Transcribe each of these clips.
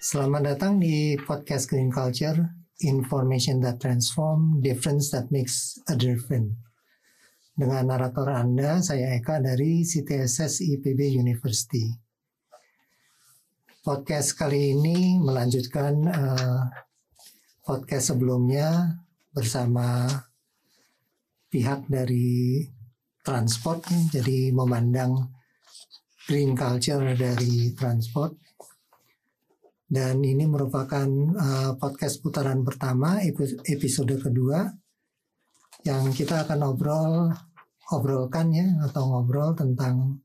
Selamat datang di podcast Green Culture, Information that Transform, Difference that Makes a Difference. Dengan narator Anda, saya Eka dari CTSS IPB University. Podcast kali ini melanjutkan uh, podcast sebelumnya bersama pihak dari transport, jadi memandang green culture dari transport dan ini merupakan uh, podcast putaran pertama episode kedua yang kita akan obrol obrolkan ya atau ngobrol tentang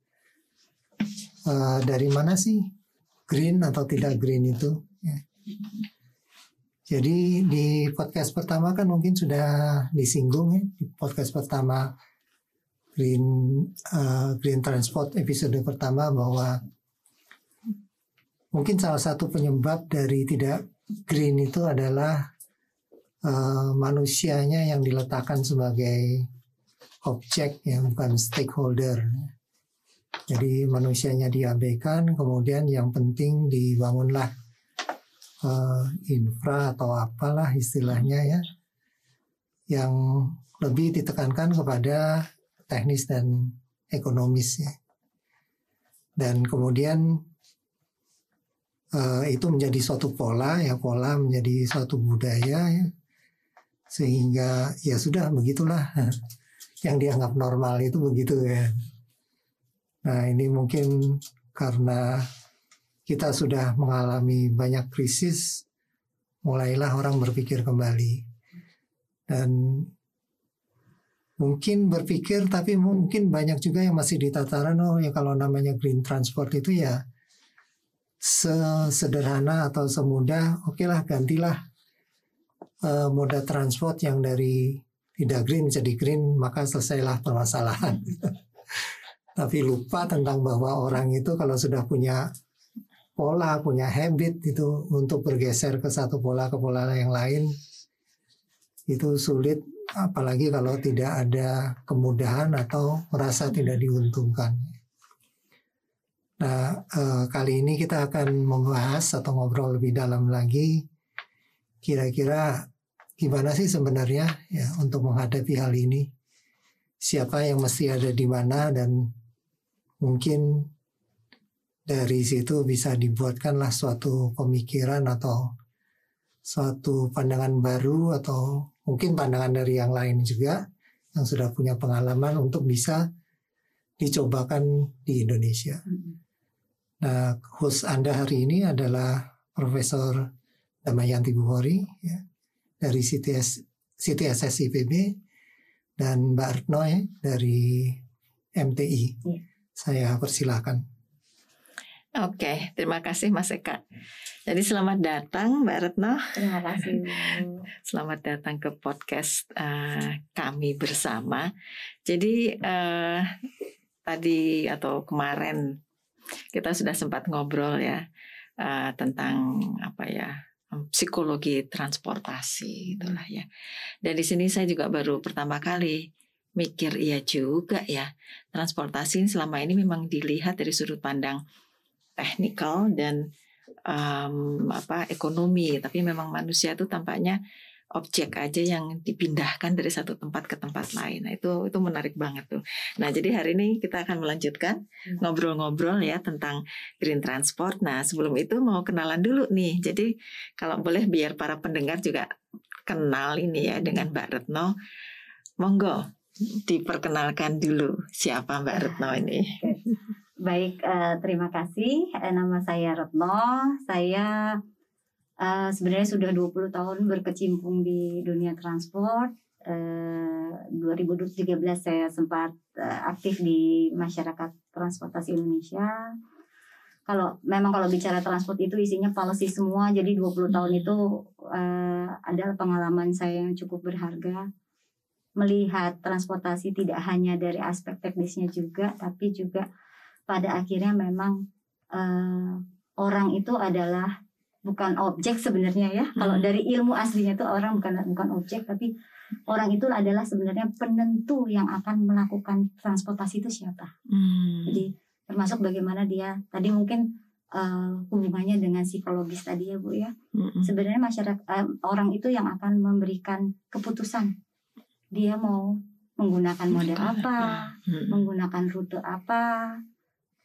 uh, dari mana sih green atau tidak green itu ya. Jadi di podcast pertama kan mungkin sudah disinggung ya di podcast pertama green uh, green transport episode pertama bahwa Mungkin salah satu penyebab dari tidak green itu adalah uh, manusianya yang diletakkan sebagai objek yang bukan stakeholder. Jadi manusianya diabaikan, kemudian yang penting dibangunlah uh, infra atau apalah istilahnya ya, yang lebih ditekankan kepada teknis dan ekonomis ya. Dan kemudian uh, itu menjadi suatu pola ya pola menjadi suatu budaya ya. Sehingga ya sudah begitulah. Yang dianggap normal itu begitu ya. Nah ini mungkin karena kita sudah mengalami banyak krisis mulailah orang berpikir kembali. Dan mungkin berpikir tapi mungkin banyak juga yang masih di tataran oh ya kalau namanya green transport itu ya sesederhana atau semudah, oke lah gantilah uh, moda transport yang dari tidak green menjadi green, maka selesailah permasalahan. Tapi lupa tentang bahwa orang itu kalau sudah punya pola, punya habit itu untuk bergeser ke satu pola ke pola yang lain, itu sulit apalagi kalau tidak ada kemudahan atau merasa tidak diuntungkan. Nah, eh, kali ini kita akan membahas atau ngobrol lebih dalam lagi kira-kira gimana sih sebenarnya ya untuk menghadapi hal ini. Siapa yang mesti ada di mana dan mungkin dari situ bisa dibuatkanlah suatu pemikiran atau suatu pandangan baru atau mungkin pandangan dari yang lain juga yang sudah punya pengalaman untuk bisa dicobakan di Indonesia. Nah, host Anda hari ini adalah Profesor Damayanti Buhori ya, dari CTS, CTSS IPB dan Mbak Retno ya, dari MTI. Ya. Saya persilahkan. Oke, terima kasih Mas Eka. Jadi selamat datang Mbak Retno. Terima kasih. selamat datang ke podcast uh, kami bersama. Jadi uh, tadi atau kemarin kita sudah sempat ngobrol ya uh, tentang apa ya psikologi transportasi itulah ya. Dan di sini saya juga baru pertama kali mikir iya juga ya transportasi selama ini memang dilihat dari sudut pandang teknikal dan um, apa ekonomi tapi memang manusia itu tampaknya objek aja yang dipindahkan dari satu tempat ke tempat lain. Nah, itu itu menarik banget tuh. Nah, jadi hari ini kita akan melanjutkan hmm. ngobrol-ngobrol ya tentang green transport. Nah, sebelum itu mau kenalan dulu nih. Jadi kalau boleh biar para pendengar juga kenal ini ya dengan Mbak Retno. Monggo diperkenalkan dulu siapa Mbak Retno ini. Baik, uh, terima kasih. Uh, nama saya Retno. Saya uh, sebenarnya sudah 20 tahun berkecimpung di dunia transport. Uh, eh, 2013 saya sempat uh, aktif di masyarakat transportasi Indonesia. Kalau memang kalau bicara transport itu isinya policy semua, jadi 20 tahun itu uh, adalah pengalaman saya yang cukup berharga melihat transportasi tidak hanya dari aspek teknisnya juga, tapi juga pada akhirnya memang uh, orang itu adalah bukan objek sebenarnya ya. Kalau Hmm. dari ilmu aslinya itu orang bukan bukan objek tapi orang itu adalah sebenarnya penentu yang akan melakukan transportasi itu siapa. Hmm. Jadi termasuk bagaimana dia tadi mungkin eh, hubungannya dengan psikologis tadi ya Bu ya. Mm-mm. Sebenarnya masyarakat eh, orang itu yang akan memberikan keputusan. Dia mau menggunakan model apa, Mm-mm. menggunakan rute apa,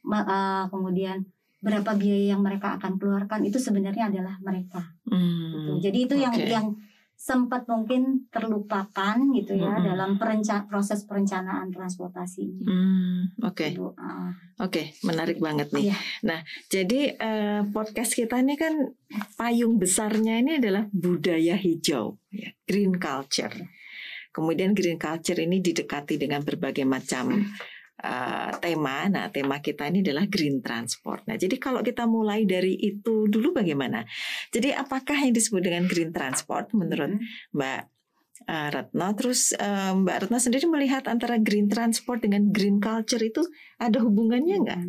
eh, kemudian berapa biaya yang mereka akan keluarkan itu sebenarnya adalah mereka. gitu. Hmm. Jadi itu yang Oke. yang sempat mungkin terlupakan gitu ya Mm-mm. dalam perenca- proses perencanaan transportasinya. Hmm, Oke, Bu. Ah, oke, menarik banget nih. Iya. Nah, jadi eh, podcast kita ini kan payung besarnya ini adalah budaya hijau, ya, green culture. Kemudian green culture ini didekati dengan berbagai macam eh, tema. Nah, tema kita ini adalah green transport. Nah, jadi kalau kita mulai dari itu dulu bagaimana? Jadi apakah yang disebut dengan green transport menurut mm. Mbak uh, Retno. Terus uh, Mbak Retno sendiri melihat antara green transport dengan green culture itu ada hubungannya nggak?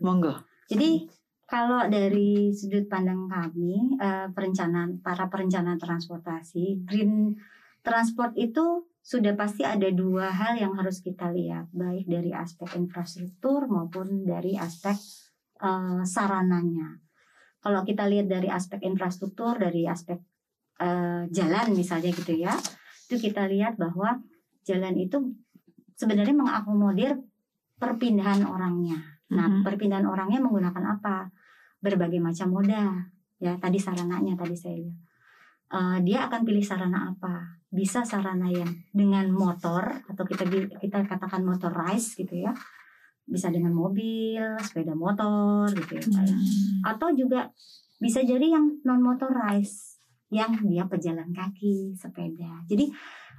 Monggo. Jadi kalau dari sudut pandang kami perencanaan para perencana transportasi green transport itu sudah pasti ada dua hal yang harus kita lihat baik dari aspek infrastruktur maupun dari aspek eh, sarananya. Kalau kita lihat dari aspek infrastruktur dari aspek eh, jalan misalnya gitu ya, itu kita lihat bahwa jalan itu sebenarnya mengakomodir perpindahan orangnya. Nah, Mhm. perpindahan orangnya menggunakan apa? Berbagai macam moda. Ya, tadi sarananya tadi saya lihat. Eh, dia akan pilih sarana apa? Bisa sarana yang dengan motor atau kita kita katakan motorized gitu ya. Bisa dengan mobil, sepeda motor gitu ya, Pak ya. Atau juga bisa jadi yang non motorized yang dia pejalan kaki, sepeda. Jadi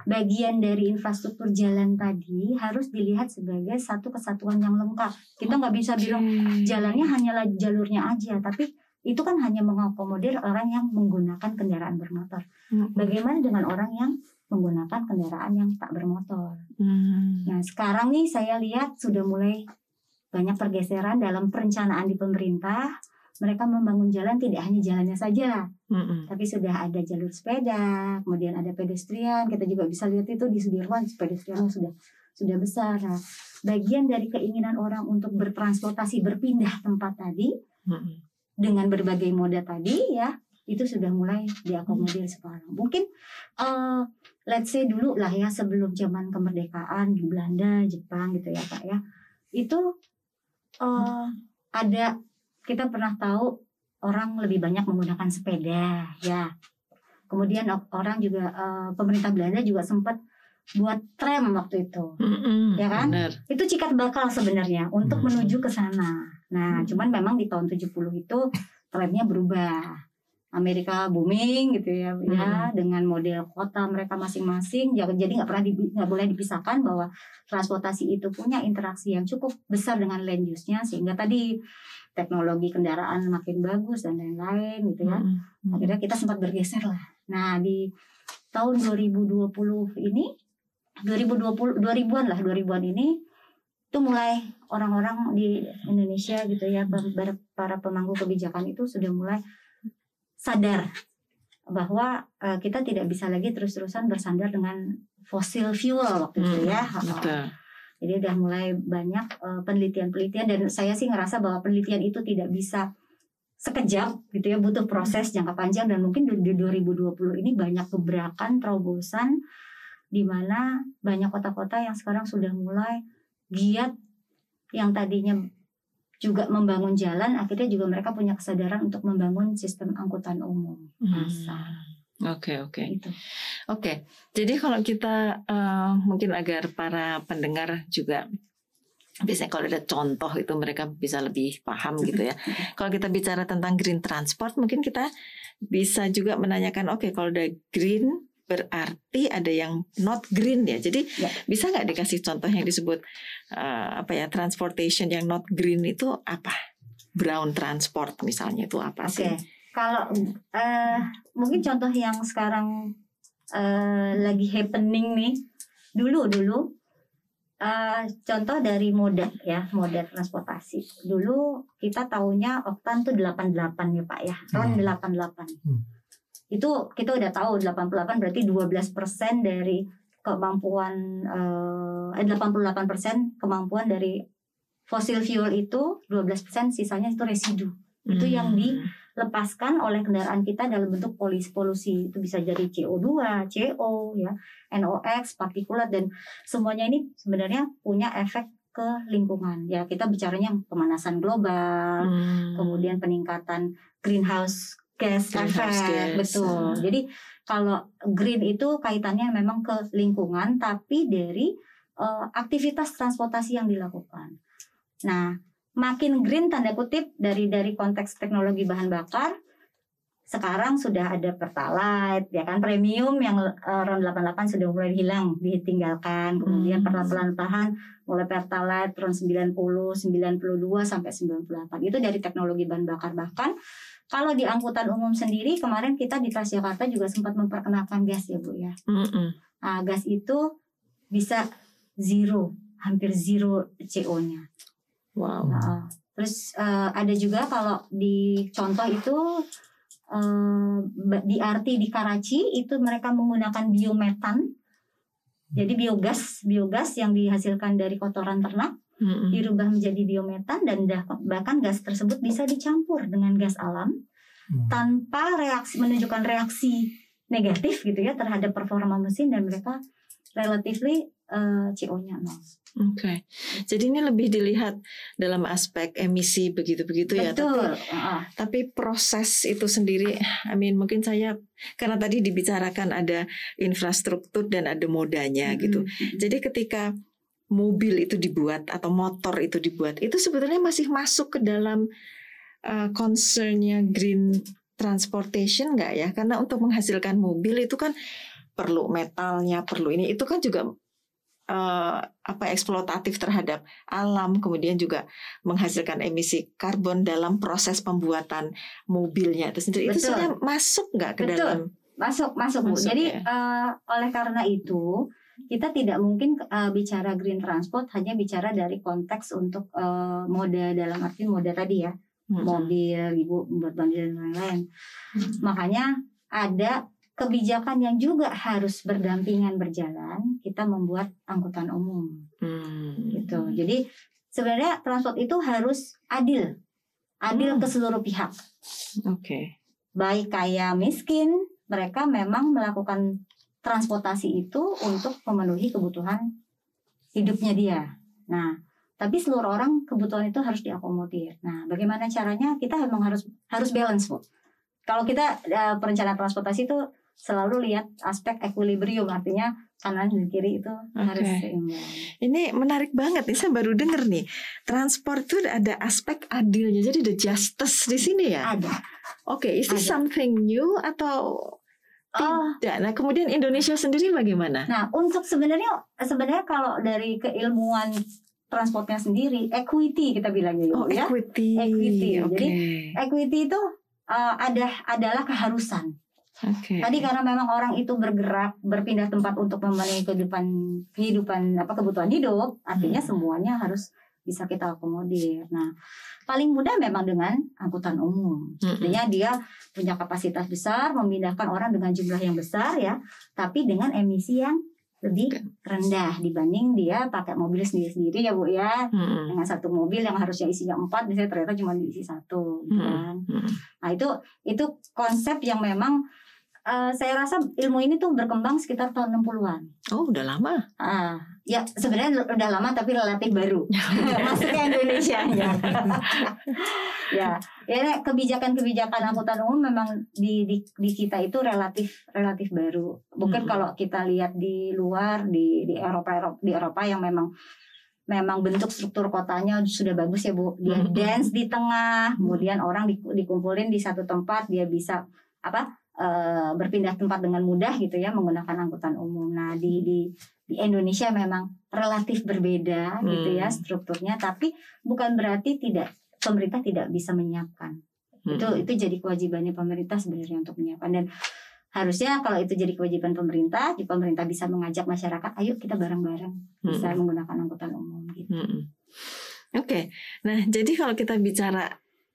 bagian dari infrastruktur jalan tadi harus dilihat sebagai satu kesatuan yang lengkap. Kita nggak bisa bilang jalannya hanyalah jalurnya aja, tapi itu kan hanya mengakomodir orang yang menggunakan kendaraan bermotor. Mm-mm. Bagaimana dengan orang yang menggunakan kendaraan yang tak bermotor? Hmm. Nah, sekarang nih saya lihat sudah mulai banyak pergeseran dalam perencanaan di pemerintah. Mereka membangun jalan tidak hanya jalannya saja, Mm-mm. tapi sudah ada jalur sepeda, kemudian ada pedestrian. Kita juga bisa lihat itu di Sudirman pedestrian sudah sudah besar. Nah, bagian dari keinginan orang untuk bertransportasi berpindah tempat tadi Mm-mm. Dengan berbagai moda tadi ya itu sudah mulai diakomodir sekarang. Mungkin eh let's say dulu lah ya sebelum zaman kemerdekaan di Belanda, Jepang gitu ya Pak ya. Itu eh ada kita pernah tahu orang lebih banyak menggunakan sepeda ya. Kemudian orang juga eh, pemerintah Belanda juga sempat buat tram waktu itu. Mm-mm. Ya kan? Benar. Itu cikat bakal sebenarnya untuk Hmm. menuju ke sana. Nah, Hmm. cuman memang di tahun 70 itu tramnya berubah. Amerika booming gitu ya, ya dengan model kota mereka masing-masing. Ya, Jadi nggak pernah nggak boleh dipisahkan bahwa transportasi itu punya interaksi yang cukup besar dengan land use-nya sehingga tadi teknologi kendaraan makin bagus dan lain-lain gitu ya Mm-mm. akhirnya kita sempat bergeser lah. Nah di tahun 2020 ini 2020 2000-an lah 2000-an ini itu mulai orang-orang di Indonesia gitu ya para pemangku kebijakan itu sudah mulai sadar bahwa eh, kita tidak bisa lagi terus-terusan bersandar dengan fossil fuel waktu itu ya. Mm, Betul. Jadi udah mulai banyak eh, penelitian-penelitian dan saya sih ngerasa bahwa penelitian itu tidak bisa sekejap gitu ya butuh proses jangka panjang dan mungkin di, di 2020 ini banyak gebrakan terobosan di mana banyak kota-kota yang sekarang sudah mulai giat yang tadinya juga membangun jalan akhirnya juga mereka punya kesadaran untuk membangun sistem angkutan umum massal Oke oke itu. oke. Jadi kalau kita eh, mungkin agar para pendengar juga biasanya kalau ada contoh itu mereka bisa lebih paham gitu ya. Kalau kita bicara tentang green transport mungkin kita bisa juga menanyakan oke kalau ada green berarti ada yang not green ya. Jadi Ya. bisa nggak dikasih contoh yang disebut eh, apa ya transportation yang not green itu apa? Brown transport misalnya itu apa Oke, sih? kalau eh, mungkin contoh yang sekarang eh, lagi happening nih, dulu dulu uh, contoh dari moda ya, moda transportasi. Dulu kita tahunya oktan tuh 88 ya Pak ya, ron Hmm. 88. Hmm. Itu kita udah tahu 88 berarti 12% dari kemampuan eh 88% kemampuan dari fosil fuel itu 12% sisanya itu residu. Itu yang di- lepaskan oleh kendaraan kita dalam bentuk polusi polusi itu bisa jadi CO2, CO ya, NOx, partikulat dan semuanya ini sebenarnya punya efek ke lingkungan. Ya, kita bicaranya pemanasan global, Hmm. kemudian peningkatan greenhouse gas Greenhouse effect. gas. Betul. Hmm. Jadi kalau green itu kaitannya memang ke lingkungan tapi dari eh, aktivitas transportasi yang dilakukan. Nah, makin green tanda kutip dari dari konteks teknologi bahan bakar sekarang sudah ada pertalite ya kan premium yang eh, RON 88 sudah mulai hilang ditinggalkan kemudian Hmm. perlahan-lahan mulai pertalite RON 90 92 sampai 98 itu dari teknologi bahan bakar bahkan kalau di angkutan umum sendiri kemarin kita di Transjakarta juga sempat memperkenalkan gas ya Bu ya Mm-mm. Nah, gas itu bisa zero hampir zero CO-nya Wow. Nah, terus eh, ada juga kalau di contoh itu ba- di RT di Karachi itu mereka menggunakan biometan. Jadi biogas, biogas yang dihasilkan dari kotoran ternak Mm-mm. dirubah menjadi biometan dan bahkan gas tersebut bisa dicampur dengan gas alam Hmm. tanpa reaksi menunjukkan reaksi negatif gitu ya terhadap performa mesin dan mereka relatively eh, CO-nya nol. Oke. Jadi ini lebih dilihat dalam aspek emisi begitu-begitu ya. Tapi. Heeh. tapi proses itu sendiri, I mean mungkin saya karena tadi dibicarakan ada infrastruktur dan ada modanya gitu. Mm-mm. Jadi ketika mobil itu dibuat atau motor itu dibuat, itu sebetulnya masih masuk ke dalam uh, concernnya green transportation nggak ya? Karena untuk menghasilkan mobil itu kan perlu metalnya, perlu ini, itu kan juga uh, apa eksploitatif terhadap alam, kemudian juga menghasilkan emisi karbon dalam proses pembuatan mobilnya itu sendiri. Itu Betul. sebenarnya masuk nggak ke Betul. dalam? Masuk, masuk, Bu. Jadi ya. eh, oleh karena itu kita tidak mungkin eh, bicara green transport hanya bicara dari konteks untuk eh, moda dalam arti moda tadi ya, Mm-mm. mobil, ibu bandel dan lain-lain. Hmm. Makanya ada kebijakan yang juga harus berdampingan berjalan. Kita membuat angkutan umum, Hmm. gitu. Jadi sebenarnya transport itu harus adil, adil Hmm. ke seluruh pihak. Oke. baik kaya miskin, mereka memang melakukan transportasi itu untuk memenuhi kebutuhan hidupnya dia. Nah, tapi seluruh orang kebutuhan itu harus diakomodir. Nah, bagaimana caranya? Kita memang harus harus balance, Bu. Kalau kita eh, perencanaan transportasi itu selalu lihat aspek equilibrium, artinya kanan dan kiri itu harus Oke. seimbang. Ini menarik banget nih, saya baru denger nih. Transport itu ada aspek adilnya, jadi ada justice di sini ya. Ada. Oke, is this Ada. something new atau Oh, tidak? Nah, kemudian Indonesia sendiri bagaimana? Nah, untuk sebenarnya sebenarnya kalau dari keilmuan transportnya sendiri, equity kita bilangnya Oh, ya. equity. Equity. Oke. Jadi, Equity itu uh, ada adalah keharusan. Oke. Tadi karena memang orang itu bergerak, berpindah tempat untuk memenuhi kehidupan kehidupan apa kebutuhan hidup, artinya Hmm. semuanya harus bisa kita akomodir. Nah, paling mudah memang dengan angkutan umum. Artinya dia punya kapasitas besar, memindahkan orang dengan jumlah yang besar ya, tapi dengan emisi yang lebih rendah dibanding dia pakai mobil sendiri-sendiri ya Bu ya. Mm-mm. Dengan satu mobil yang harusnya isinya empat, misalnya ternyata cuma diisi satu, gitu kan. Mm-mm. Nah itu itu konsep yang memang eh, saya rasa ilmu ini tuh berkembang sekitar tahun 60-an. Oh, udah lama. Ah, ya sebenarnya udah lama tapi relatif baru. Masuknya Indonesia ya. ya, ya kebijakan-kebijakan angkutan umum memang di, di di kita itu relatif relatif baru. Mungkin Mm-mm. kalau kita lihat di luar di di Eropa Eropa di Eropa yang memang memang bentuk struktur kotanya sudah bagus ya Bu. Dia Mm-mm. dance di tengah, kemudian orang di- dikumpulin di satu tempat, dia bisa apa eh, berpindah tempat dengan mudah gitu ya menggunakan angkutan umum. Nah di di di Indonesia memang relatif berbeda gitu ya Hmm. strukturnya, tapi bukan berarti tidak pemerintah tidak bisa menyiapkan. Itu Mm-mm. itu jadi kewajibannya pemerintah sebenarnya untuk menyiapkan dan harusnya kalau itu jadi kewajiban pemerintah, di pemerintah bisa mengajak masyarakat, ayo kita bareng-bareng bisa Mm-mm. menggunakan angkutan umum gitu. Mm-mm. Oke, nah jadi kalau kita bicara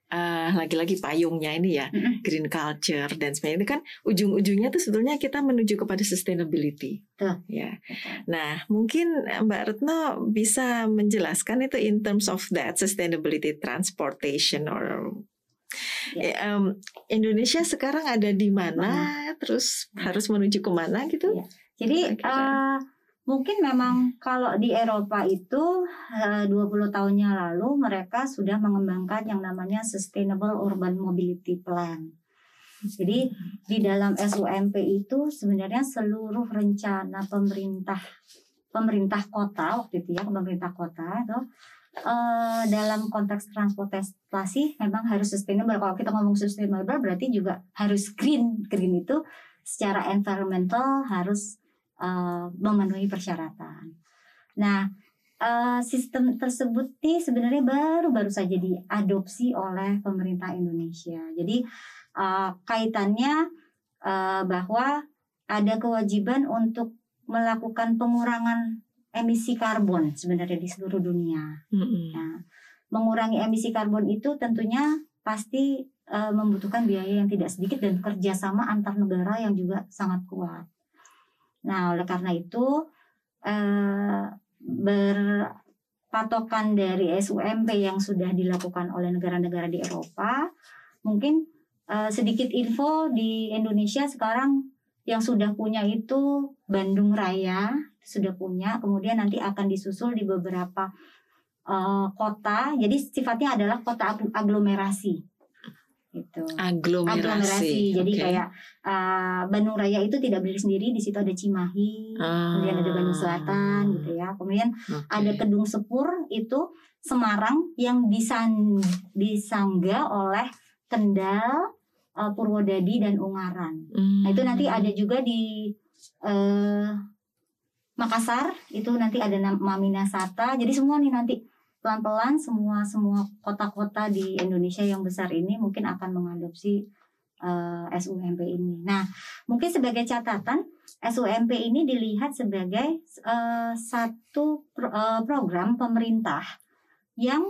eh, lagi-lagi payungnya ini ya, Mm-mm. green culture dan sebagainya itu kan ujung-ujungnya tuh sebetulnya kita menuju kepada sustainability. Betul. Ya. Betul. Nah, mungkin Mbak Retno bisa menjelaskan itu in terms of that sustainability transportation or Ya. Ya, em, Indonesia sekarang ada di mana, terus Ya. harus menuju ke mana gitu? Ya. Jadi Kira-kira. Eh, mungkin memang kalau di Eropa itu eh, 20 tahunnya lalu mereka sudah mengembangkan yang namanya Sustainable Urban Mobility Plan. Jadi di dalam SUMP itu sebenarnya seluruh rencana pemerintah pemerintah kota waktu itu ya pemerintah kota itu eh, dalam konteks transportasi memang harus sustainable. Kalau kita ngomong sustainable berarti juga harus green. Green itu secara environmental harus eh, memenuhi persyaratan. Nah, eh, sistem tersebut nih sebenarnya baru-baru saja diadopsi oleh pemerintah Indonesia. Jadi eh, kaitannya bahwa ada kewajiban untuk melakukan pengurangan emisi karbon sebenarnya di seluruh dunia. Nah, mengurangi emisi karbon itu tentunya pasti membutuhkan biaya yang tidak sedikit dan kerjasama antar negara yang juga sangat kuat. Nah, oleh karena itu eh, berpatokan dari SUMP yang sudah dilakukan oleh negara-negara di Eropa, mungkin eh, sedikit info di Indonesia sekarang yang sudah punya itu Bandung Raya sudah punya, kemudian nanti akan disusul di beberapa eh, kota. Jadi sifatnya adalah kota ag- aglomerasi. Gitu. Aglomerasi. Aglomerasi. Jadi Oke. kayak eh, Bandung Raya itu tidak berdiri sendiri, di situ ada Cimahi, Ah, kemudian ada Bandung Selatan gitu ya. Kemudian oke. ada Kedung Sepur itu Semarang yang disan disangga oleh Kendal, eh, Purwodadi dan Ungaran. Nah itu nanti Hmm. ada juga di eh, Makassar itu nanti ada Maminasata. Jadi semua nih nanti pelan-pelan semua semua kota-kota di Indonesia yang besar ini mungkin akan mengadopsi eh, SUMP ini. Nah mungkin sebagai catatan SUMP ini dilihat sebagai eh, satu pro- eh, program pemerintah yang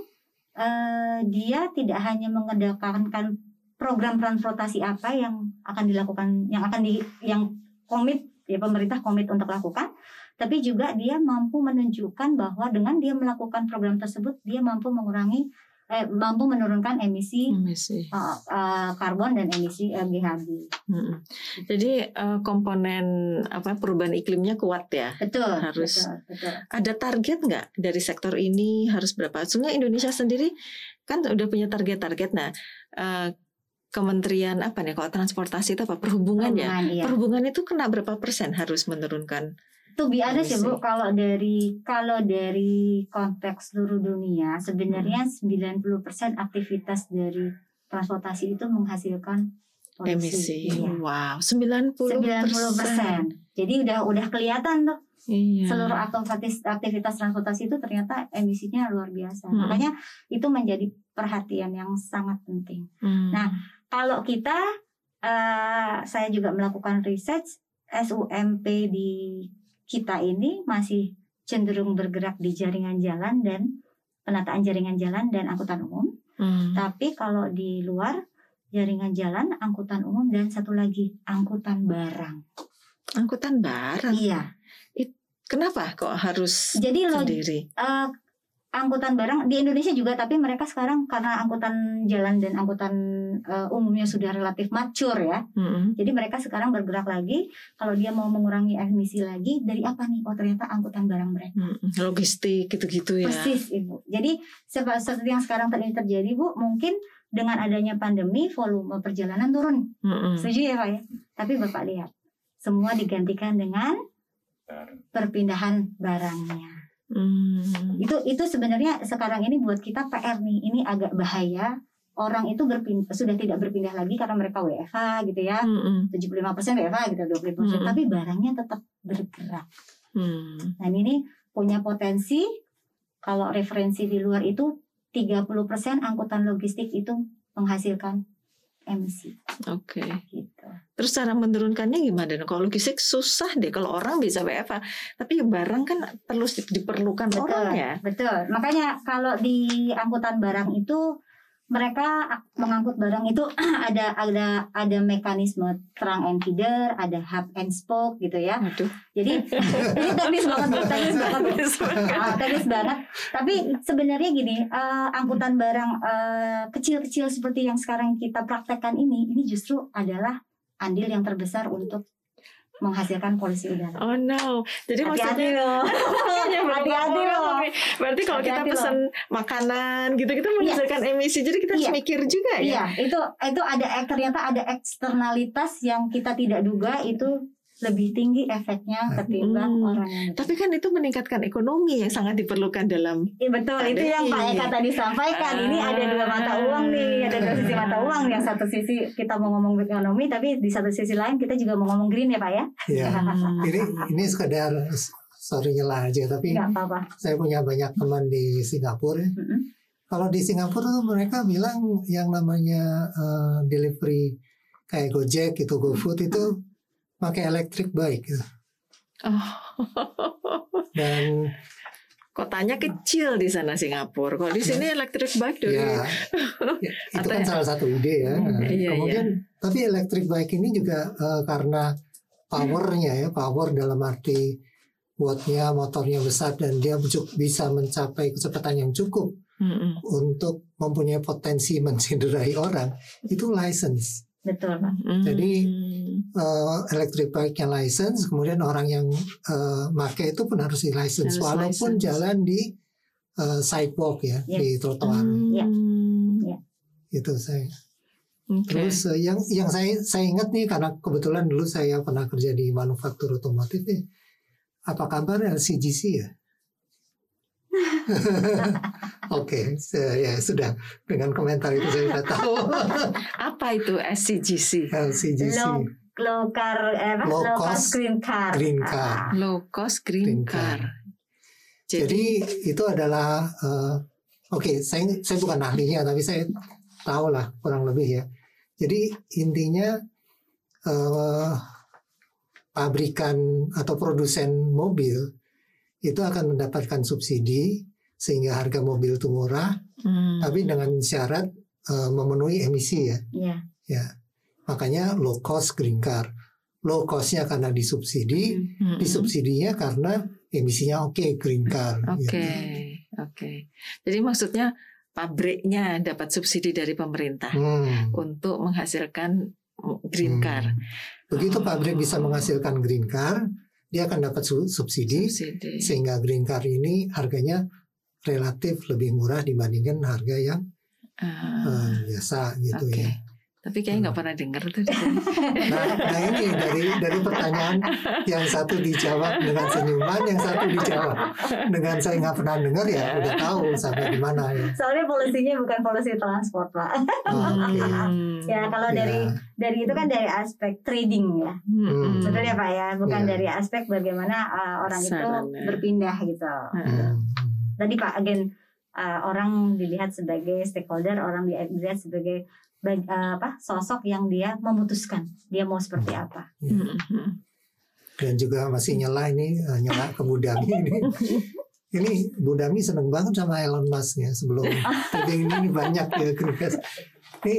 eh, dia tidak hanya mengedepankan program transportasi apa yang akan dilakukan yang akan di yang komit ya pemerintah komit untuk lakukan tapi juga dia mampu menunjukkan bahwa dengan dia melakukan program tersebut dia mampu mengurangi eh, mampu menurunkan emisi Emisi. eh, eh, karbon dan emisi eh, GHG. Mm-mm. Jadi eh, komponen apa perubahan iklimnya kuat ya. Betul, Harus. betul, betul. Ada target nggak dari sektor ini harus berapa? Sebenarnya Indonesia sendiri kan udah punya target-target. Nah, eh, Kementerian apa nih? Kalau transportasi itu apa? Perhubungan ya. Perhubungan, iya. Perhubungan itu kena berapa persen harus menurunkan? To be honest ya Emisi. Bu, kalau dari kalau dari konteks seluruh dunia sebenarnya Hmm. 90% aktivitas dari transportasi itu menghasilkan polusi. Emisi. Iya. Wow, 90 90%. Jadi udah udah kelihatan tuh Iya. seluruh aktivitas aktivitas transportasi itu ternyata emisinya luar biasa. Hmm. Makanya itu menjadi perhatian yang sangat penting. Hmm. Nah, Kalau kita eh, saya juga melakukan research SUMP di kita ini masih cenderung bergerak di jaringan jalan dan penataan jaringan jalan dan angkutan umum. Hmm. Tapi kalau di luar jaringan jalan, angkutan umum dan satu lagi angkutan barang. Angkutan barang. Iya. Kenapa kok harus Jadi lo sendiri? Angkutan barang di Indonesia juga, tapi mereka sekarang karena angkutan jalan dan angkutan eh, umumnya sudah relatif mature ya. Mm-mm. Jadi mereka sekarang bergerak lagi. Kalau dia mau mengurangi emisi lagi, dari apa nih? Oh ternyata angkutan barang mereka. Mm-mm. Logistik gitu-gitu ya. Persis ibu. Jadi sep- seperti yang sekarang tadi terjadi bu, mungkin dengan adanya pandemi volume perjalanan turun. Mm-mm. Setuju ya pak ya? Tapi bapak lihat, semua digantikan dengan perpindahan barangnya. Mm. Itu itu sebenarnya sekarang ini buat kita PR nih. Ini agak bahaya. Orang itu berpindah, sudah tidak berpindah lagi karena mereka WFH gitu ya. Mm-mm. 75% WFH gitu, 20%. Mm. Tapi barangnya tetap bergerak. Mm. Nah ini punya potensi kalau referensi di luar itu 30% angkutan logistik itu menghasilkan emisi Oke. gitu. Terus cara menurunkannya gimana? Kalau logistik susah deh. Kalau orang bisa WFH, tapi barang kan perlu diperlukan Betul, orang ya. betul. Makanya kalau di angkutan barang itu mereka mengangkut barang itu ada ada ada mekanisme trunk and feeder, ada hub and spoke gitu ya. Waduh. Jadi ini teknis banget, teknis banget. Teknis banget. Tapi sebenarnya gini, eh, angkutan barang eh, kecil-kecil seperti yang sekarang kita praktekkan ini, ini justru adalah andil yang terbesar untuk menghasilkan polusi udara. Oh no. Jadi Hati-hati maksudnya loh. Makanya belum Hati-hati loh. Berarti kalau kita pesan makanan gitu kita menghasilkan emisi. Jadi kita harus Iya. mikir juga ya. Iya, itu itu ada ternyata ada eksternalitas yang kita tidak duga itu lebih tinggi efeknya ketimbang Hmm. orang yang Tapi kan itu meningkatkan ekonomi yang sangat diperlukan dalam Iya betul, itu yang Pak Eka Iya. tadi sampaikan. Ini ada dua mata uang nih, ada dua sisi mata uang. Yang satu sisi kita mau ngomong ekonomi, tapi di satu sisi lain kita juga mau ngomong green ya Pak ya. Ya, Hmm. ini ini sekedar sorry nyela aja tapi Nggak apa-apa. saya punya banyak teman di Singapura. ya. Mm-mm. Kalau di Singapura tuh mereka bilang yang namanya eh, delivery kayak Gojek itu GoFood itu pakai electric bike gitu. Oh. dan Kotanya kecil di sana Singapura. Kalau di sini electric bike dari ya, ya, itu Atau kan ya- salah satu ide ya. Hmm, Nah, iya, Kemudian tapi electric bike ini juga eh, karena powernya ya, power dalam arti wattnya motornya besar dan dia bisa mencapai kecepatan yang cukup Mm-mm. untuk mempunyai potensi mencenderai orang itu license. Betul Pak. Jadi, Mm. Eh, electric bike yang license, kemudian orang yang eh, make itu pun harus di license Harus walaupun license. jalan di eh, sidewalk ya, Ya. di trotoar. Ya. Mm. Itu saya. Oke. Terus eh, yang yang saya saya ingat nih karena kebetulan dulu saya pernah kerja di manufaktur otomotif nih. Apa kabar LCGC ya? Oke, se- ya sudah dengan komentar itu saya sudah tahu apa itu SCGC? LCGC Low, low car, eh? Low low cost cost green car. green Ah, car. Low cost green, Green car. car. Jadi itu adalah eh, oke, saya saya bukan ahlinya tapi saya tahu lah kurang lebih ya. Jadi intinya eh, pabrikan atau produsen mobil itu akan mendapatkan subsidi sehingga harga mobil itu murah, Hmm. tapi dengan syarat eh, memenuhi emisi ya. Iya. Ya, makanya low cost green car. Low costnya karena disubsidi, Mm-mm. disubsidinya karena emisinya oke green car. Oke, gitu. oke. Jadi maksudnya pabriknya dapat subsidi dari pemerintah Hmm. untuk menghasilkan green Hmm. car. Begitu Oh. pabrik bisa menghasilkan green car, dia akan dapat su- subsidi Subsidi. sehingga green car ini harganya relatif lebih murah dibandingkan harga yang Ah, eh, biasa gitu Oke. ya. Tapi kayaknya nggak pernah dengar tuh. Nah, nah ini dari dari pertanyaan yang satu dijawab dengan senyuman, yang satu dijawab dengan saya nggak pernah dengar ya udah tahu sampai di mana ya. Soalnya polusinya bukan polusi transport Pak. Oh, Oke. Hmm. Ya kalau Ya. dari dari itu kan dari aspek trading ya. Hmm. Betul ya Pak ya, bukan Ya. dari aspek bagaimana uh, orang itu Sarana. berpindah gitu. Hmm. Tadi Pak again uh, orang dilihat sebagai stakeholder, orang dilihat sebagai bag- uh, apa sosok yang dia memutuskan dia mau seperti apa. Ya. Hmm. Dan juga masih nyela ini eh, nyela ke Budami ini. Ini Budami seneng banget sama Elon Musk ya sebelum taping ini banyak ya Chris. Ini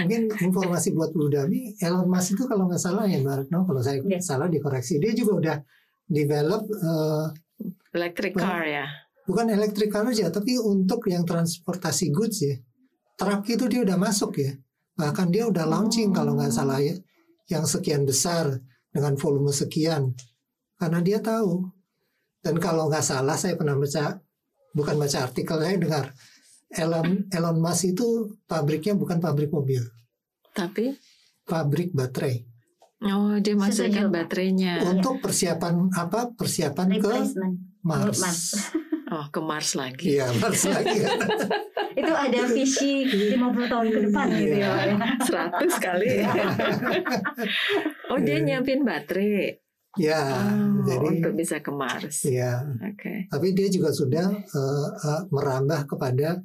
mungkin informasi buat Budami Elon Musk itu kalau nggak salah ya Mbak Retno kalau saya Iya. salah dikoreksi dia juga udah develop eh, Electric car ya. bukan electric car aja tapi untuk yang transportasi goods ya truk itu dia udah masuk ya bahkan dia udah launching kalau nggak salah ya yang sekian besar dengan volume sekian karena dia tahu dan kalau nggak salah saya pernah baca bukan baca artikel saya dengar Elon Elon Musk itu pabriknya bukan pabrik mobil Tapi pabrik baterai oh dia Setuju. baterainya. untuk persiapan apa persiapan ke. Mars, Mars. Oh ke Mars lagi. iya Mars lagi itu ada visi 50 tahun ke depan gitu ya. Pak ya. 100 kali. oh dia nyiapin baterai. ya Oh, jadi untuk bisa ke Mars. ya Oke. Tapi dia juga sudah eh, eh, merambah kepada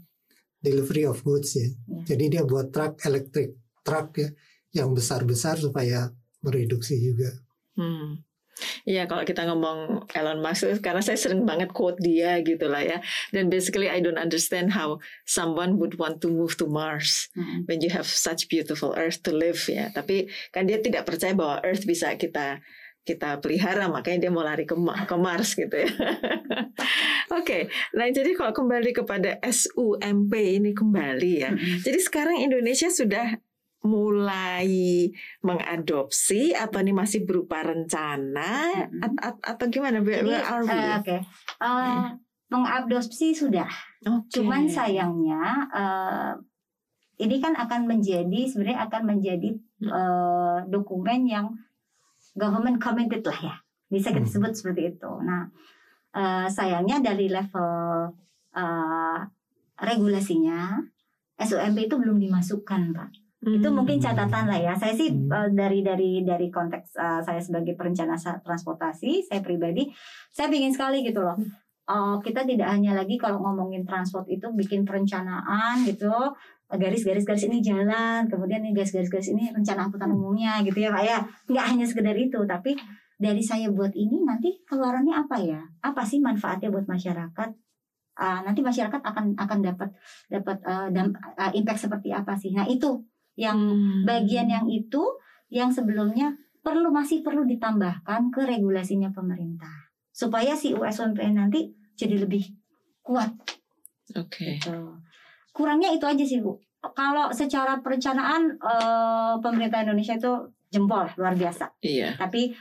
delivery of goods ya. Ya. Jadi dia buat truk elektrik. truk ya yang besar-besar supaya mereduksi juga. Hmm. Iya kalau kita ngomong Elon Musk karena saya sering banget quote dia gitu lah ya dan basically I don't understand how someone would want to move to Mars Hmm. when you have such beautiful Earth to live ya tapi kan dia tidak percaya bahwa Earth bisa kita kita pelihara makanya dia mau lari ke, ke Mars gitu ya. Oke, nah jadi kalau kembali kepada SUMP ini kembali ya. Mm-mm. Jadi sekarang Indonesia sudah mulai mengadopsi atau ini masih berupa rencana Mm-mm. at- at- atau gimana? Jadi, eh, oke, Eh, mengadopsi sudah. Oke. Cuman sayangnya eh, ini kan akan menjadi sebenarnya akan menjadi eh, dokumen yang government committed lah ya. Bisa kita Hmm. sebut seperti itu. Nah, eh, sayangnya dari level eh, regulasinya SUMP itu belum dimasukkan, Pak. Itu Hmm. mungkin catatan lah ya. Saya sih Hmm. eh, dari dari dari konteks eh, saya sebagai perencana transportasi, saya pribadi, saya ingin sekali gitu loh. Eh, kita tidak hanya lagi kalau ngomongin transport itu bikin perencanaan gitu, garis-garis garis ini jalan, kemudian ini garis-garis ini rencana angkutan umumnya gitu ya Pak ya. Nggak hanya sekedar itu, tapi dari saya buat ini nanti keluarannya apa ya? Apa sih manfaatnya buat masyarakat? Ah, nanti masyarakat akan akan dapat dapat dam- eh, impact seperti apa sih? Nah itu yang Hmm. bagian yang itu yang sebelumnya perlu masih perlu ditambahkan ke regulasinya pemerintah supaya si USUMP nanti jadi lebih kuat Oke. gitu. Kurangnya itu aja sih Bu. Kalau secara perencanaan eh, pemerintah Indonesia itu jempol luar biasa. Iya. Tapi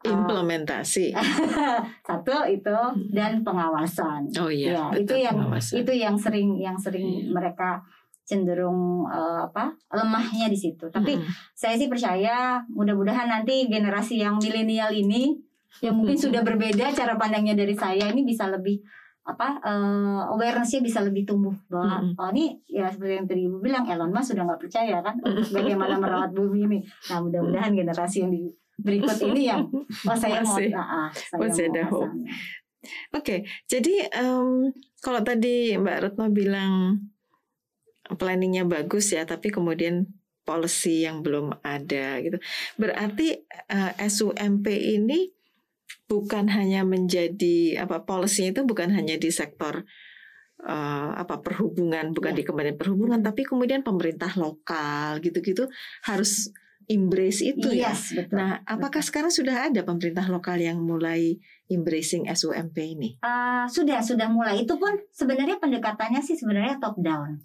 eh, Implementasi. satu itu dan pengawasan. Oh iya. Ya, betul, itu yang pengawasan. itu yang sering yang sering Iya. mereka cenderung eh, apa lemahnya di situ. Tapi Mm-mm. saya sih percaya mudah-mudahan nanti generasi yang milenial ini yang mungkin sudah berbeda cara pandangnya dari saya ini bisa lebih apa eh, awarenessnya bisa lebih tumbuh bahwa Mm-mm. oh ini ya seperti yang tadi ibu bilang Elon Musk sudah nggak percaya kan untuk bagaimana merawat bumi ini nah mudah-mudahan generasi yang di berikut ini yang oh saya mau Masih- ah, ah, saya masih mau ada hope. Oke, jadi em, kalau tadi Mbak Retno bilang planningnya bagus ya, tapi kemudian policy yang belum ada gitu. Berarti eh, SUMP ini bukan hanya menjadi apa policy itu bukan hanya di sektor eh, apa perhubungan, bukan Ya. di Kementerian Perhubungan, tapi kemudian pemerintah lokal gitu-gitu harus embrace itu ya. Yes, betul. Nah, apakah sekarang sudah ada pemerintah lokal yang mulai embracing SUMP ini? Ah, sudah sudah mulai itu pun sebenarnya pendekatannya sih sebenarnya top down.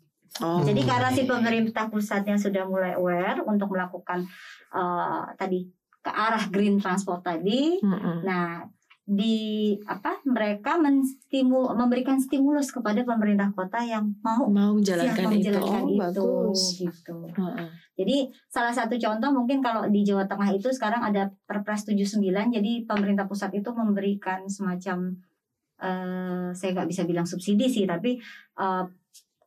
Oh, Jadi karena si pemerintah pusatnya sudah mulai aware untuk melakukan eh, tadi ke arah green transport tadi. Mm-mm. Nah, di apa mereka menstimul memberikan stimulus kepada pemerintah kota yang mau mau menjalankan itu, oh, itu bagus. gitu. Heeh. Jadi salah satu contoh mungkin kalau di Jawa Tengah itu sekarang ada Perpres 79 jadi pemerintah pusat itu memberikan semacam eh saya nggak bisa bilang subsidi sih tapi eh,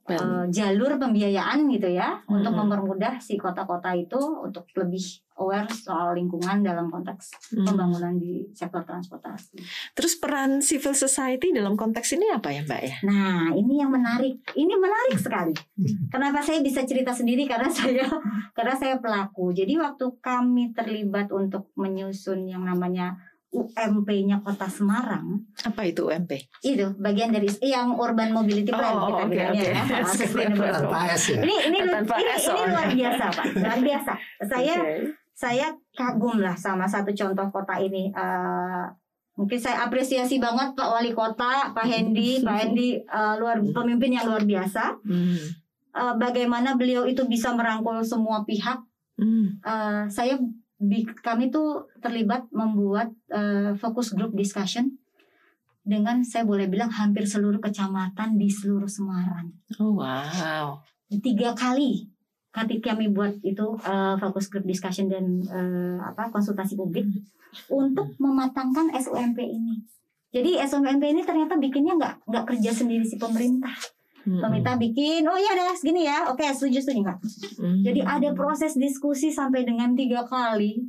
Eh, jalur pembiayaan gitu ya untuk Mm-mm. mempermudah si kota-kota itu untuk lebih aware soal lingkungan dalam konteks Hmm. pembangunan di sektor transportasi. Terus peran civil society dalam konteks ini apa ya Mbak ya? Nah, ini yang menarik. Ini menarik sekali. Hmm. Kenapa saya bisa cerita sendiri karena saya karena saya pelaku. Jadi waktu kami terlibat untuk menyusun yang namanya UMP-nya Kota Semarang, Apa itu UMP? itu bagian dari yang Urban Mobility Plan Oh, kita bilangnya oke. ya, uh, sustainable. Tanpa S ya. Ini ini Tanpa ini, S ini soalnya. luar biasa, Pak. Luar biasa. Saya Oke. saya kagum lah sama satu contoh kota ini. Eh, mungkin saya apresiasi banget Pak Wali Kota, Pak Hendi, Pak Hendi eh, luar pemimpin yang luar biasa. Hmm. Eh, bagaimana beliau itu bisa merangkul semua pihak. Hmm. Eh, saya bi- kami tuh terlibat membuat eh, focus group discussion dengan saya boleh bilang hampir seluruh kecamatan di seluruh Semarang Oh wow. tiga kali ketika kami buat itu uh, fokus group discussion dan uh, apa konsultasi publik untuk mematangkan SUMP ini. Jadi SUMP ini ternyata bikinnya nggak nggak kerja sendiri si pemerintah. Hmm. Pemerintah bikin, oh iya deh segini ya, oke setuju setuju nggak. Hmm. Jadi ada proses diskusi sampai dengan tiga kali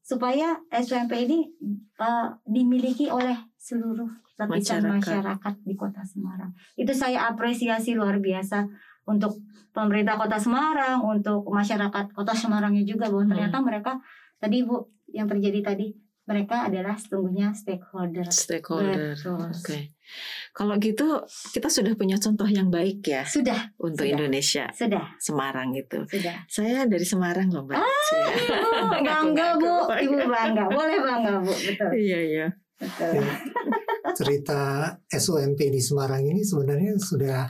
supaya SUMP ini uh, dimiliki oleh seluruh lapisan Masyarakat. masyarakat. di Kota Semarang. Itu saya apresiasi luar biasa untuk pemerintah Kota Semarang, untuk masyarakat Kota Semarangnya juga bahwa Hmm. ternyata mereka tadi Bu yang terjadi tadi mereka adalah setungguhnya stakeholder. Stakeholder. Oke. Kalau gitu kita sudah punya contoh yang baik ya Sudah, untuk Sudah. Indonesia, sudah, Semarang itu. sudah. Saya dari Semarang loh, Mbak. Saya- Ibu bangga Bu. Ibu bangga. Boleh bangga Bu, betul. Iya, iya. Betul. cerita SOMP di Semarang ini sebenarnya sudah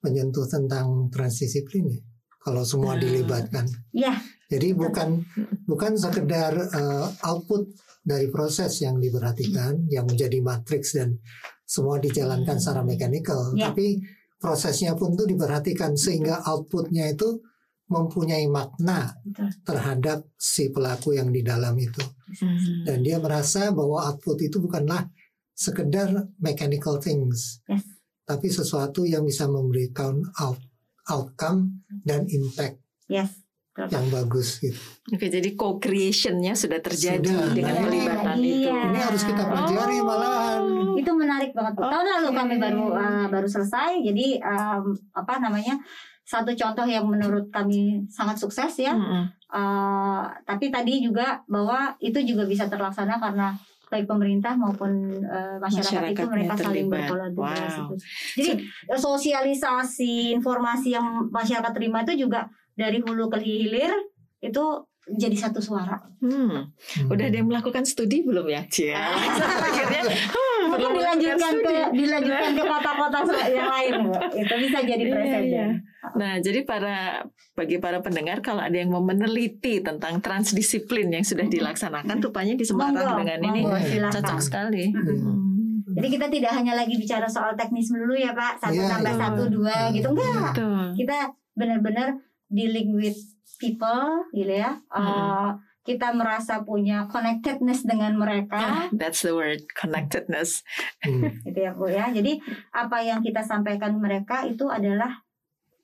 menyentuh tentang transdisiplin ya. Kalau semua Ah. dilibatkan. Ya, Jadi bukan bukan sekedar eh, output dari proses yang diperhatikan, yang menjadi matriks dan semua dijalankan secara mekanikal, Ya. tapi prosesnya pun tuh diperhatikan sehingga outputnya itu mempunyai makna terhadap si pelaku yang di dalam itu. Hmm. dan dia merasa bahwa output itu bukanlah sekedar mechanical things, Yes. tapi sesuatu yang bisa memberikan out, outcome dan impact Yes. Yang bagus gitu. Oke, jadi co-creationnya sudah terjadi Sudah. dengan Nah, pelibatan iya. itu. Ini harus kita pelajari Oh. malahan. Itu menarik banget. Bu. Tahun lalu kami baru uh, baru selesai. Jadi um, apa namanya? Satu contoh yang menurut kami sangat sukses ya. Mm-mm. Uh, tapi tadi juga bahwa itu juga bisa terlaksana karena baik pemerintah maupun uh, masyarakat itu mereka saling terlibat. berkolaborasi. Wow. Jadi sosialisasi informasi yang masyarakat terima itu juga dari hulu ke hilir itu jadi satu suara. Hmm. Hmm. Udah ada yang melakukan studi belum ya, Cia? Akhirnya, hmm, Mungkin perlu dilanjutkan ke dilanjutkan ke kota-kota yang lain, Bu. Itu bisa jadi Iya, presiden. iya. Nah, jadi para bagi para pendengar kalau ada yang mau meneliti tentang transdisiplin yang sudah dilaksanakan, rupanya di Semarang Monggo, dengan ini monggo, Iya. silakan. cocok sekali. Iya. Hmm. Jadi kita tidak hanya lagi bicara soal teknis dulu ya Pak, satu Iya, tambah iya. satu dua gitu enggak. Betul. Kita benar-benar dealing with people gitu ya. Uh, kita merasa punya connectedness dengan mereka That's the word, connectedness. Hmm. gitu ya Bu ya. Jadi apa yang kita sampaikan mereka itu adalah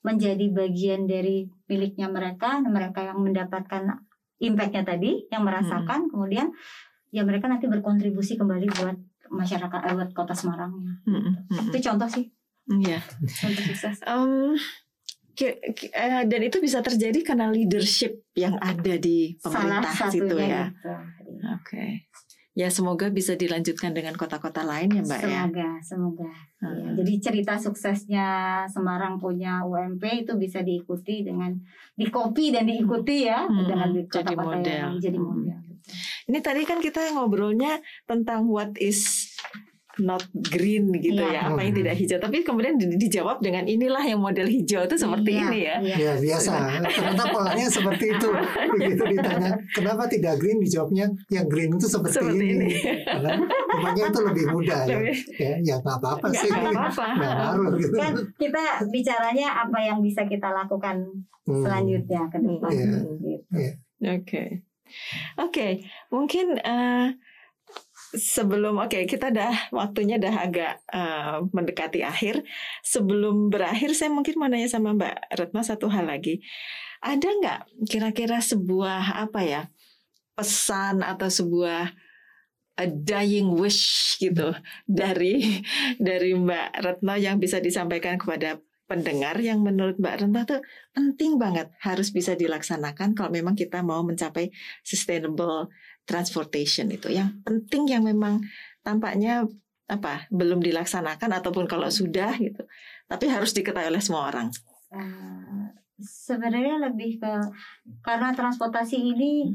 menjadi bagian dari miliknya mereka, mereka yang mendapatkan impactnya tadi, yang merasakan, kemudian ya mereka nanti berkontribusi kembali buat masyarakat, eh, buat kota Semarang. Mm, mm, mm. Itu contoh sih, Iya. contoh sukses. Eh, dan itu bisa terjadi karena leadership yang ada di Salah pemerintah situ ya. Oke. Ya semoga bisa dilanjutkan dengan kota-kota lain ya Mbak ya. Semoga, semoga. Ya, Hmm. jadi cerita suksesnya Semarang punya UMP itu bisa diikuti dengan dikopi dan diikuti ya Hmm, dengan di jadi kota-kota model. yang jadi Hmm. model. Ini tadi kan kita ngobrolnya tentang what is not green gitu Iya. ya, apa yang tidak hijau. Tapi kemudian di- dijawab dengan inilah yang model hijau itu seperti Iya, ini ya. iya. Ya biasa, ternyata polanya seperti itu. Begitu ditanya kenapa tidak green, dijawabnya yang green itu seperti, Seperti ini. ini. Karena itu lebih mudah ya. Ya, ya nggak apa-apa Nggak sih. apa-apa. Nggak ngaruh gitu. Kan kita bicaranya apa yang bisa kita lakukan Hmm. selanjutnya ke depan. Iya. gitu. Oke, oke. Mungkin eh, sebelum oke kita dah waktunya dah agak eh, mendekati akhir. Sebelum berakhir, saya mungkin mau nanya sama Mbak Retno satu hal lagi. Ada nggak kira-kira sebuah apa ya pesan atau sebuah a dying wish gitu dari dari Mbak Retno yang bisa disampaikan kepada pendengar yang menurut Mbak Retno tuh penting banget harus bisa dilaksanakan kalau memang kita mau mencapai sustainable transportation itu yang penting yang memang tampaknya apa belum dilaksanakan ataupun kalau sudah gitu tapi harus diketahui oleh semua orang Eh, sebenarnya lebih ke karena transportasi ini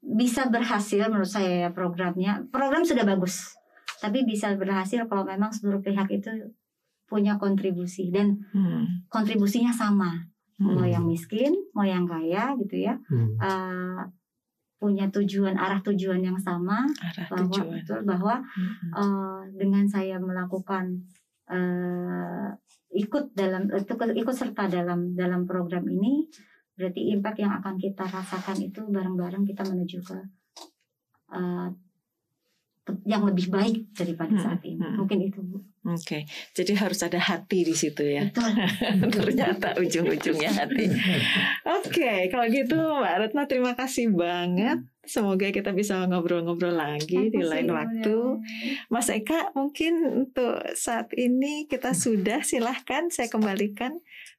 bisa berhasil menurut saya ya programnya. Program sudah bagus, tapi bisa berhasil kalau memang seluruh pihak itu punya kontribusi dan Hmm. kontribusinya sama. Mau Hmm. yang miskin, mau yang kaya gitu ya, Hmm. eh, punya tujuan arah tujuan yang sama arah bahwa tujuan betul bahwa Hmm. eh, dengan saya melakukan eh, ikut dalam itu ikut serta dalam dalam program ini berarti impact yang akan kita rasakan itu bareng-bareng kita menuju ke eh, te- yang lebih baik daripada Hmm, saat ini hmm. mungkin itu Bu. Oke, jadi harus ada hati di situ ya. betul Ternyata ujung-ujungnya hati. Oke, kalau gitu Mbak Retno terima kasih banget Semoga kita bisa ngobrol-ngobrol lagi di lain waktu. Mas Eka, mungkin untuk saat ini kita sudah silahkan saya kembalikan.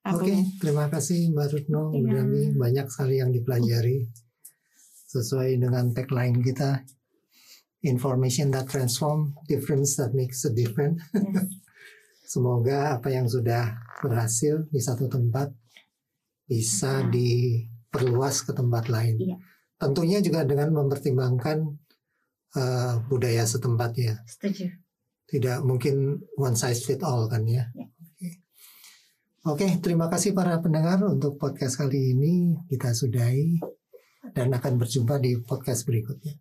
Oke, okay, terima kasih Mbak Rutno, ya. Banyak sekali yang dipelajari sesuai dengan tagline kita. Information that transform, difference that makes a difference. Yes. Semoga apa yang sudah berhasil di satu tempat bisa ya. diperluas ke tempat lain. Ya. Tentunya juga dengan mempertimbangkan uh, budaya setempat ya. Setuju. Tidak mungkin one size fit all kan ya. ya. Oke, okay, terima kasih para pendengar untuk podcast kali ini kita sudahi dan akan berjumpa di podcast berikutnya.